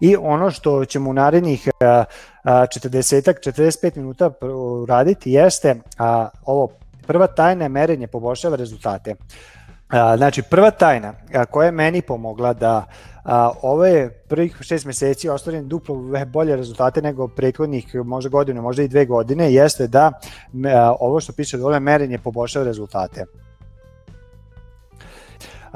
I ono što ćemo u narednih 40-45 minuta raditi jeste a, ovo prva tajna je merenje poboljšava rezultate. A, znači prva tajna koja je meni pomogla da a, ove prvih šest meseci ostvarim duplo bolje rezultate nego prethodnih možda godine, možda i dve godine, jeste da a, ovo što piše dole merenje poboljšava rezultate.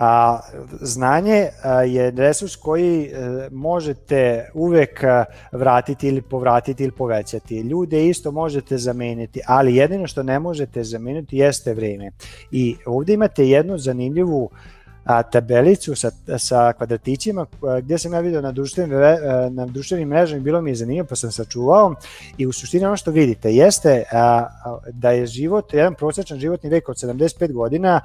A, znanje a, je resurs koji a, e, možete uvek a, vratiti ili povratiti ili povećati. Ljude isto možete zameniti, ali jedino što ne možete zameniti jeste vreme. I ovde imate jednu zanimljivu a, tabelicu sa, sa kvadratićima gde sam ja video na društvenim, na društvenim mrežama bilo mi je zanimljivo pa sam sačuvao i u suštini ono što vidite jeste a, da je život, jedan prosječan životni vek od 75 godina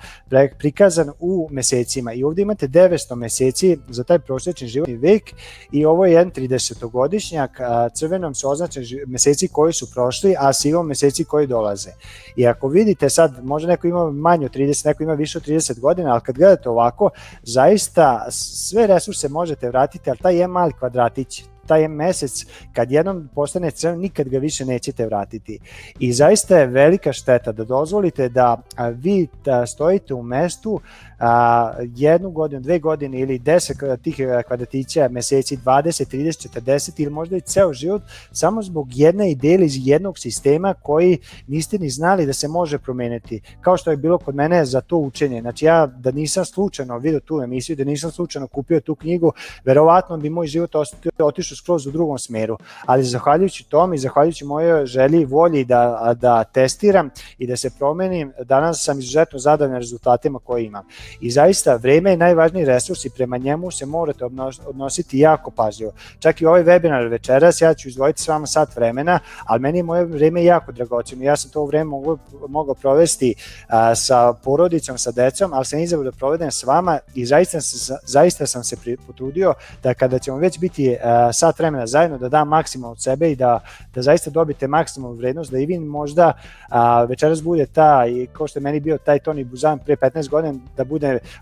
prikazan u mesecima i ovde imate 900 meseci za taj prosječni životni vek i ovo je jedan 30-godišnjak, crvenom su označeni meseci koji su prošli, a sivom meseci koji dolaze. I ako vidite sad, možda neko ima manje od 30, neko ima više od 30 godina, ali kad gledate ovako ovako, zaista sve resurse možete vratiti, ali taj je mali kvadratić, taj mesec kad jednom postane crven nikad ga više nećete vratiti. I zaista je velika šteta da dozvolite da vi da stojite u mestu a, jednu godinu, dve godine ili deset tih e, kvadratića, meseci, 20, 30, 40 ili možda i ceo život, samo zbog jedne ideje iz jednog sistema koji niste ni znali da se može promeniti. Kao što je bilo kod mene za to učenje. Znači ja da nisam slučajno vidio tu emisiju, da nisam slučajno kupio tu knjigu, verovatno bi moj život otišao skroz u drugom smeru. Ali zahvaljujući tom i zahvaljujući mojoj želji i volji da, da testiram i da se promenim, danas sam izuzetno zadovoljan rezultatima koje imam. I zaista vreme je najvažniji resurs i prema njemu se morate odnositi jako pažljivo. Čak i ovaj webinar večeras ja ću izdvojiti s vama sat vremena, ali meni je moje vreme jako dragoceno. Ja sam to vreme mogu, mogao provesti a, sa porodicom, sa decom, ali sam izabrao da provedem s vama i zaista, zaista sam se potrudio da kada ćemo već biti a, sat vremena zajedno da dam maksimum od sebe i da, da zaista dobite maksimum vrednost, da i vi možda a, večeras bude ta, i ko što je meni bio taj Toni Buzan pre 15 godina, da bude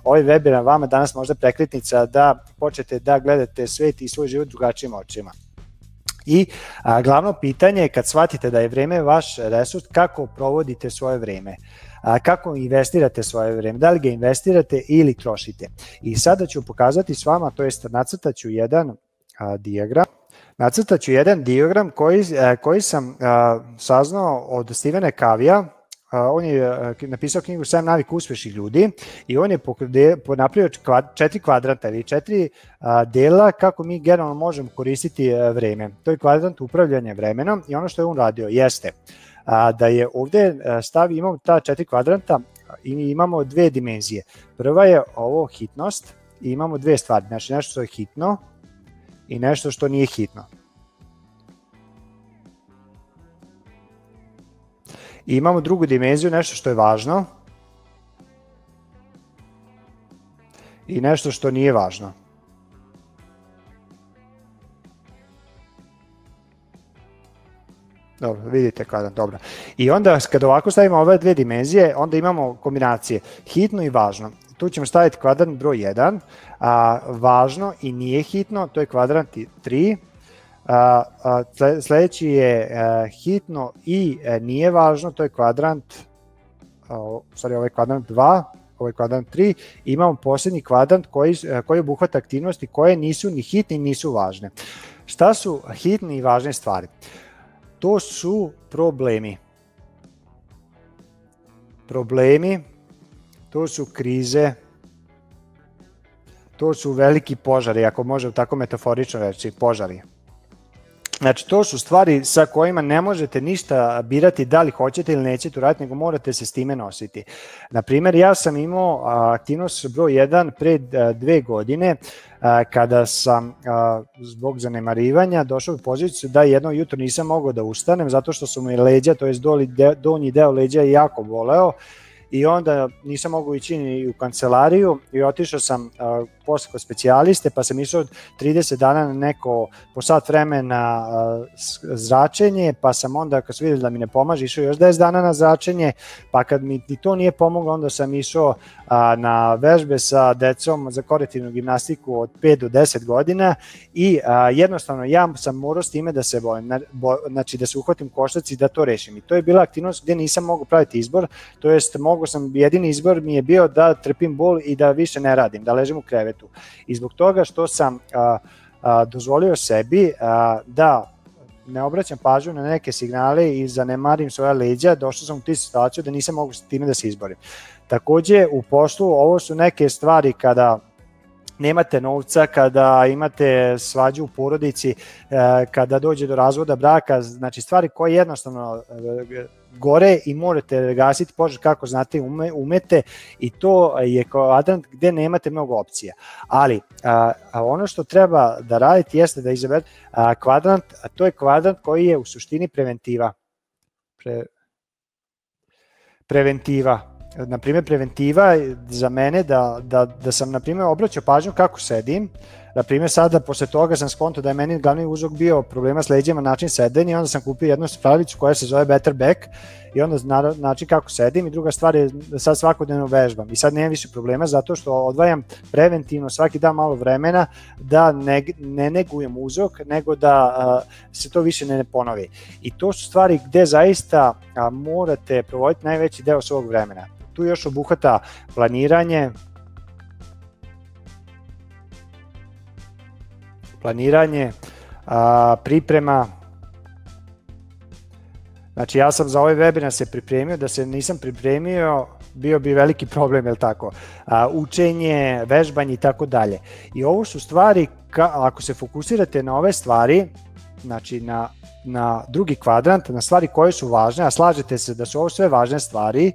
ovaj webinar vama danas možda prekretnica da počnete da gledate svet i svoj život drugačijim očima. I a, glavno pitanje je kad shvatite da je vreme vaš resurs, kako provodite svoje vreme a, kako investirate svoje vreme, da li ga investirate ili trošite. I sada ću pokazati s vama, to jest nacrtaću jedan a, diagram, nacrtaću jedan diagram koji, a, koji sam a, saznao od Stevena Kavija, on je napisao knjigu 7 navika uspešnih ljudi i on je napravio četiri kvadranta ili četiri dela kako mi generalno možemo koristiti vreme. To je kvadrant upravljanja vremenom i ono što je on radio jeste da je ovde e, stav, imamo ta četiri kvadranta i imamo dve dimenzije. Prva je ovo hitnost i imamo dve stvari, znači nešto što je hitno i nešto što nije hitno. I imamo drugu dimenziju, nešto što je važno i nešto što nije važno. Dobro, vidite kada, dobro. I onda kad ovako stavimo ove dve dimenzije, onda imamo kombinacije hitno i važno. Tu ćemo staviti kvadrant broj 1, a, važno i nije hitno, to je kvadrant 3, A, a, sledeći je a, hitno i a, e, nije važno, to je kvadrant, a, sorry, ovaj kvadrant 2, ovaj kvadrant 3, imamo poslednji kvadrant koji, a, koji obuhvata aktivnosti koje nisu ni hitne, nisu važne. Šta su hitne i važne stvari? To su problemi. Problemi, to su krize, to su veliki požari, ako možemo tako metaforično reći, požari. Znači, to su stvari sa kojima ne možete ništa birati da li hoćete ili nećete uraditi, nego morate se s time nositi. Naprimer, ja sam imao aktivnost broj 1 pre dve godine, kada sam zbog zanemarivanja došao u poziciju da jedno jutro nisam mogao da ustanem zato što su mi leđa, to je donji deo leđa jako boleo i onda nisam mogao ići ni u kancelariju i otišao sam posle kod specijaliste, pa sam išao 30 dana na neko po sat vremena zračenje, pa sam onda kad su videli da mi ne pomaže, išao još 10 dana na zračenje, pa kad mi ni to nije pomoglo, onda sam išao a, na vežbe sa decom za korektivnu gimnastiku od 5 do 10 godina i a, jednostavno ja sam morao s time da se bojim, znači da se uhvatim koštac i da to rešim. I to je bila aktivnost gde nisam mogao praviti izbor, to jest mogu sam, jedini izbor mi je bio da trpim bol i da više ne radim, da ležim u krevetu. I zbog toga što sam a, a, dozvolio sebi a, da ne obraćam pažnju na neke signale i zanemarim svoja leđa, došao sam u tu situaciju da nisam mogu s time da se izborim. Takođe, u poslu ovo su neke stvari kada nemate novca, kada imate svađu u porodici, e, kada dođe do razvoda braka, znači stvari koje jednostavno e, gore i morate gasiti požar kako znate ume, umete i to je kvadrant gde nemate mnogo opcija. Ali a, a ono što treba da radite jeste da izaberete kvadrant, a to je kvadrant koji je u suštini preventiva. Pre, preventiva na primjer preventiva za mene da, da, da sam na primjer obraćao pažnju kako sedim, na primjer sada posle toga sam skonto da je meni glavni uzrok bio problema s leđima, način sedenja i onda sam kupio jednu spravicu koja se zove Better Back i onda na, način kako sedim. I druga stvar je da sad svakodnevno vežbam. I sad nemam više problema zato što odvajam preventivno svaki dan malo vremena da ne, ne negujem uzrok nego da a, se to više ne, ne ponovi. I to su stvari gde zaista a, morate provoditi najveći deo svog vremena tu još obuhvata planiranje, planiranje, a, priprema, Znači ja sam za ovaj webinar se pripremio, da se nisam pripremio bio bi veliki problem, je tako? A, učenje, vežbanje i tako dalje. I ovo su stvari, ka, ako se fokusirate na ove stvari, znači na, na drugi kvadrant, na stvari koje su važne, a slažete se da su ovo sve važne stvari,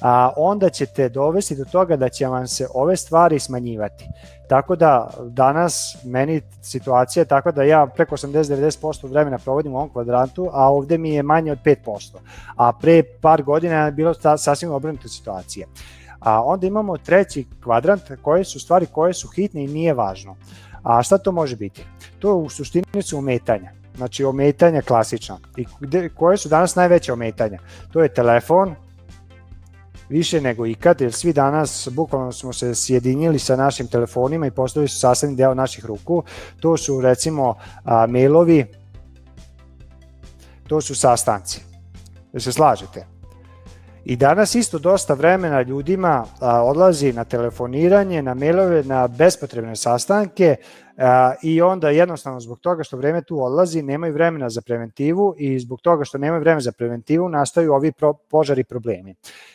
a, onda ćete dovesti do toga da će vam se ove stvari smanjivati. Tako da danas meni situacija je tako da ja preko 80-90% vremena provodim u ovom kvadrantu, a ovde mi je manje od 5%. A pre par godina je bilo sasvim obrnuta situacija. A onda imamo treći kvadrant koje su stvari koje su hitne i nije važno. A šta to može biti? To u suštini su ometanja. Znači ometanja klasična. I gde, koje su danas najveće ometanja? To je telefon, više nego ikad, jer svi danas bukvalno smo se sjedinili sa našim telefonima i postali su sastavni deo naših ruku. To su recimo a, mailovi, to su sastanci. Da se slažete? I danas isto dosta vremena ljudima a, odlazi na telefoniranje, na mailove, na bespotrebne sastanke i onda jednostavno zbog toga što vreme tu odlazi nemaju vremena za preventivu i zbog toga što nemaju vremena za preventivu nastaju ovi pro, požari problemi.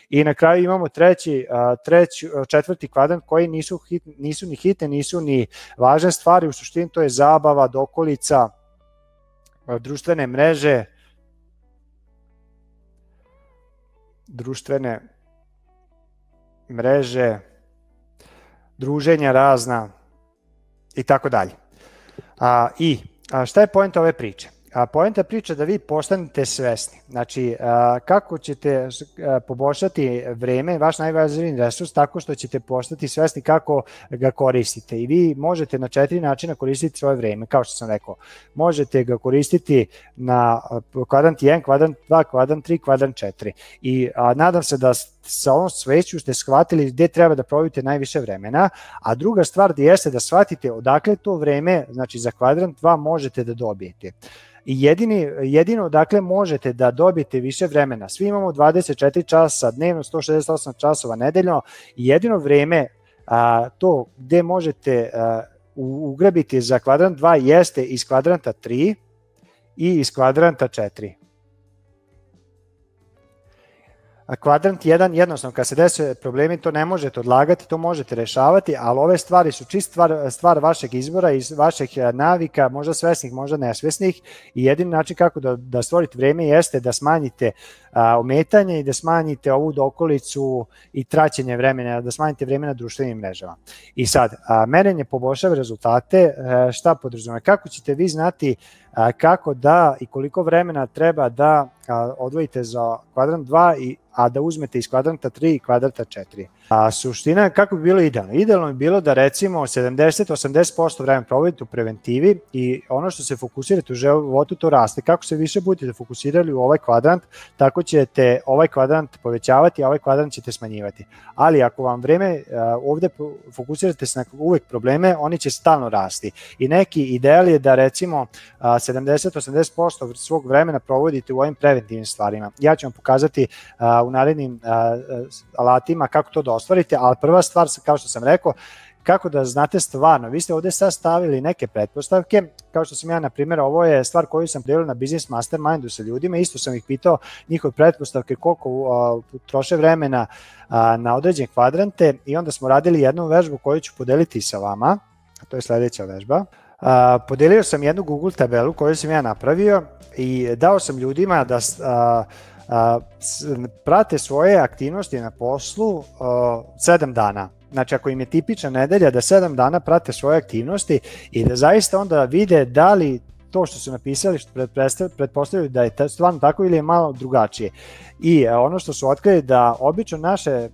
I na kraju imamo treći, a, treći četvrti kvadrant koji nisu, hit, nisu ni hitne, nisu ni važne stvari, u suštini to je zabava, dokolica, društvene mreže, društvene mreže, druženja razna i tako dalje. A, I a šta je point ove priče? A poenta priča da vi postanete svesni. Znači, kako ćete poboljšati vreme, vaš najvažniji resurs, tako što ćete postati svesni kako ga koristite. I vi možete na četiri načina koristiti svoje vreme, kao što sam rekao. Možete ga koristiti na kvadrant 1, kvadrant 2, kvadrant 3, kvadrant 4. I a, nadam se da sa ovom sveću ste shvatili gde treba da provodite najviše vremena, a druga stvar jeste da shvatite odakle to vreme, znači za kvadrant 2 možete da dobijete. I jedini, jedino dakle možete da dobijete više vremena. Svi imamo 24 časa dnevno, 168 časova nedeljno i jedino vreme a, to gde možete a, ugrabiti za kvadrant 2 jeste iz kvadranta 3 i iz kvadranta 4 kvadrant 1, jednostavno kad se dese problemi to ne možete odlagati, to možete rešavati, ali ove stvari su čist stvar, stvar vašeg izbora i vaših e, navika, možda svesnih, možda nesvesnih i jedini način kako da, da stvorite vreme jeste da smanjite a, ometanje i da smanjite ovu dokolicu i traćenje vremena, da smanjite vreme na društvenim mrežama. I sad, a, merenje poboljšava rezultate, a, e, šta podrazumeva? Kako ćete vi znati kako da i koliko vremena treba da odvojite za kvadrant 2 i a da uzmete iz kvadranta 3 i kvadranta 4. A suština je kako bi bilo idealno? Idealno bi bilo da recimo 70-80% vremena provodite u preventivi i ono što se fokusirate u životu to raste. Kako se više budete fokusirali u ovaj kvadrant, tako ćete ovaj kvadrant povećavati, a ovaj kvadrant ćete smanjivati. Ali ako vam vreme ovde fokusirate se na uvek probleme, oni će stalno rasti. I neki ideal je da recimo 70-80% svog vremena provodite u ovim preventivnim stvarima. Ja ću vam pokazati u narednim alatima kako to da ostvarite, ali prva stvar, kao što sam rekao, kako da znate stvarno, vi ste ovde sad stavili neke pretpostavke, kao što sam ja, na primjer, ovo je stvar koju sam prijavila na Business Mastermindu sa ljudima, isto sam ih pitao njihove pretpostavke, koliko uh, troše vremena uh, na određene kvadrante i onda smo radili jednu vežbu koju ću podeliti sa vama, a to je sledeća vežba. Uh, podelio sam jednu Google tabelu koju sam ja napravio i dao sam ljudima da uh, prate svoje aktivnosti na poslu a, 7 dana. Znači ako im je tipična nedelja da 7 dana prate svoje aktivnosti i da zaista onda vide da li to što su napisali, što pretpostavljaju da je stvarno tako ili je malo drugačije. I e, ono što su otkrili da obično naše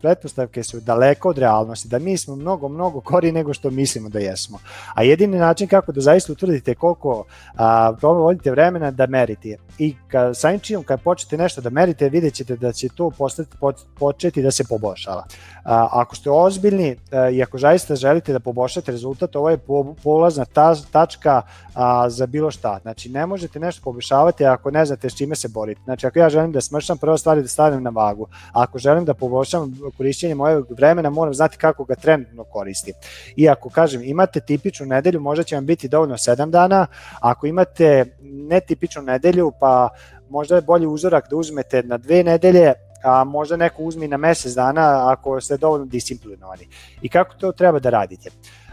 pretpostavke, su daleko od realnosti, da mi smo mnogo, mnogo kori nego što mislimo da jesmo. A jedini način kako da zaista utvrdite koliko a, vodite vremena da merite. I ka, samim činom kad počnete nešto da merite, vidjet ćete da će to postati, po, početi da se poboljšava. A, ako ste ozbiljni a, i ako zaista želite da poboljšate rezultat, ovo je po, polazna ta, tačka a, za bilo šta. Znači, ne možete nešto poboljšavati ako ne znate s čime se borite. Znači, ako ja želim da smršam, prva stvar je da stavim na vagu. Ako želim da poboljšam korišćenje mojeg vremena, moram znati kako ga trenutno koristim. I ako, kažem, imate tipičnu nedelju, možda će vam biti dovoljno 7 dana, ako imate netipičnu nedelju, pa možda je bolji uzorak da uzmete na dve nedelje, a možda neko uzme na mesec dana ako ste dovoljno disciplinovani. I kako to treba da radite?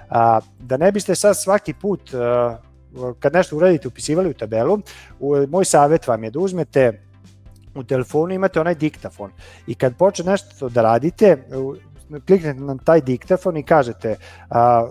A, da ne biste sad svaki put kad nešto uradite upisivali u tabelu, moj savjet vam je da uzmete u telefonu imate onaj diktafon. I kad počne nešto da radite, kliknete na taj diktafon i kažete a,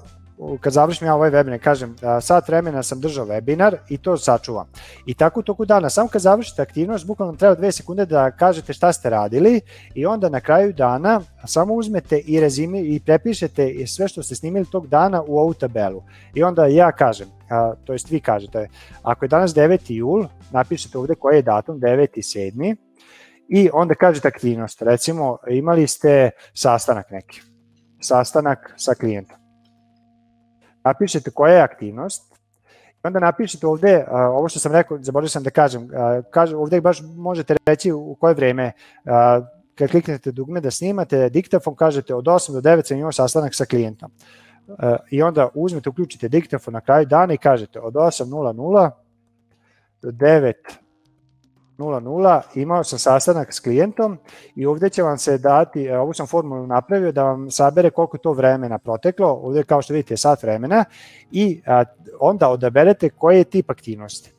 kad završim ja ovaj webinar, kažem sat vremena sam držao webinar i to sačuvam. I tako u toku dana, samo kad završite aktivnost, bukvalno treba dve sekunde da kažete šta ste radili i onda na kraju dana samo uzmete i rezime i prepišete sve što ste snimili tog dana u ovu tabelu. I onda ja kažem, a, to jest vi kažete, ako je danas 9. jul, napišete ovde koji je datum, 9. 7. I onda kažete aktivnost, recimo imali ste sastanak neki, sastanak sa klijentom napišete koja je aktivnost, i onda napišete ovde, ovo što sam rekao, zaboravio sam da kažem, kaže, ovde baš možete reći u koje vreme, kad kliknete dugme da snimate diktafon, kažete od 8 do 9 sam imao sastanak sa klijentom. I onda uzmete, uključite diktafon na kraju dana i kažete od 8.00 do 9 00, imao sam sastanak s klijentom i ovde će vam se dati, e, ovu sam formulu napravio da vam sabere koliko to vremena proteklo, ovde kao što vidite je sat vremena i onda odaberete koji je tip aktivnosti.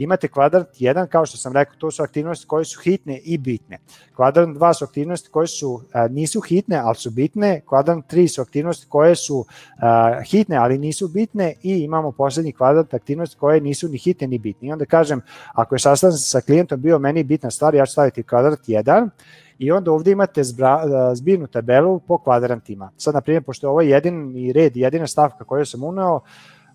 Imate kvadrant 1, kao što sam rekao, to su aktivnosti koje su hitne i bitne. Kvadrant 2 su aktivnosti koje su a, nisu hitne, ali su bitne. Kvadrant 3 su aktivnosti koje su a, hitne, ali nisu bitne i imamo poslednji kvadrant aktivnosti koje nisu ni hitne ni bitne. I onda kažem, ako je sastanak sa klijentom bio meni bitna stvar, ja ću staviti kvadrant 1 i onda ovde imate zbra, zbirnu tabelu po kvadrantima. Sad, na primjer, pošto je ovo jedini red, jedina stavka koju sam uneo,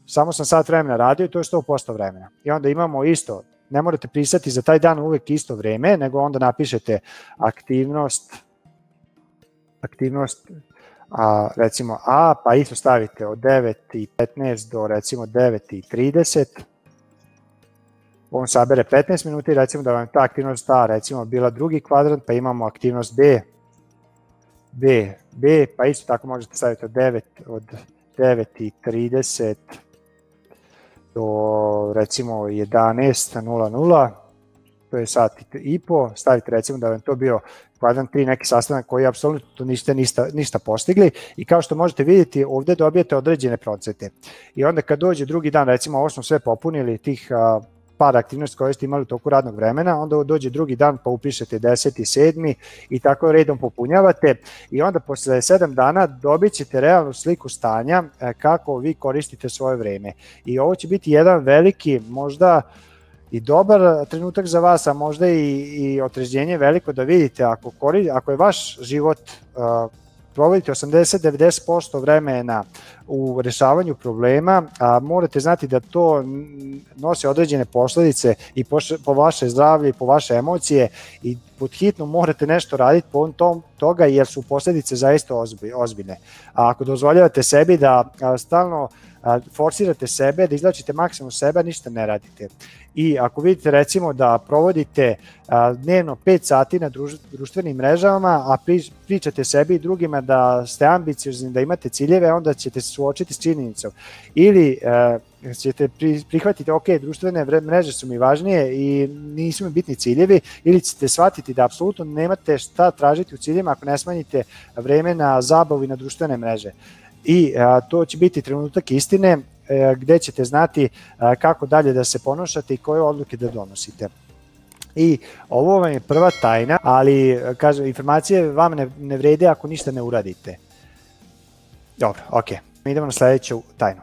samo sam sat vremena radio i to je 100% vremena. I onda imamo isto, ne morate pisati za taj dan uvek isto vreme, nego onda napišete aktivnost, aktivnost a, recimo A, pa isto stavite od 9.15 do recimo 9.30, on sabere 15 minuta i recimo da vam ta aktivnost A recimo bila drugi kvadrant, pa imamo aktivnost B, B, B, pa isto tako možete staviti od 9, od 9.30 do recimo 11.00, to je sat i po, stavite recimo da vam to bio kvadrant 3 neki sastanak koji apsolutno niste ništa, ništa postigli i kao što možete vidjeti ovde dobijete određene procente. I onda kad dođe drugi dan, recimo ovo smo sve popunili, tih par aktivnosti koje ste imali u toku radnog vremena, onda dođe drugi dan pa upišete 10. i 7. i tako redom popunjavate i onda posle 7 dana dobit ćete realnu sliku stanja e, kako vi koristite svoje vreme. I ovo će biti jedan veliki, možda i dobar trenutak za vas, a možda i, i otređenje veliko da vidite ako, kori, ako je vaš život uh, provodite 80-90% vremena u rešavanju problema, a morate znati da to nosi određene posledice i po, po vaše zdravlje i po vaše emocije i pod hitno morate nešto raditi po tom toga jer su posledice zaista ozbiljne. A ako dozvoljavate sebi da stalno forsirate sebe, da izlačite maksimum sebe, ništa ne radite. I ako vidite recimo da provodite dnevno 5 sati na društvenim mrežama, a pričate sebi i drugima da ste ambiciozni, da imate ciljeve, onda ćete suočiti s činjenicom. Ili ćete prihvatiti, ok, društvene mreže su mi važnije i nisu mi bitni ciljevi, ili ćete shvatiti da apsolutno nemate šta tražiti u ciljima ako ne smanjite vreme na zabavu i na društvene mreže i a, to će biti trenutak istine e, gde ćete znati a, kako dalje da se ponašate i koje odluke da donosite. I ovo vam je prva tajna, ali kažem, informacije vam ne, ne vrede ako ništa ne uradite. Dobro, ok. Idemo na sledeću tajnu.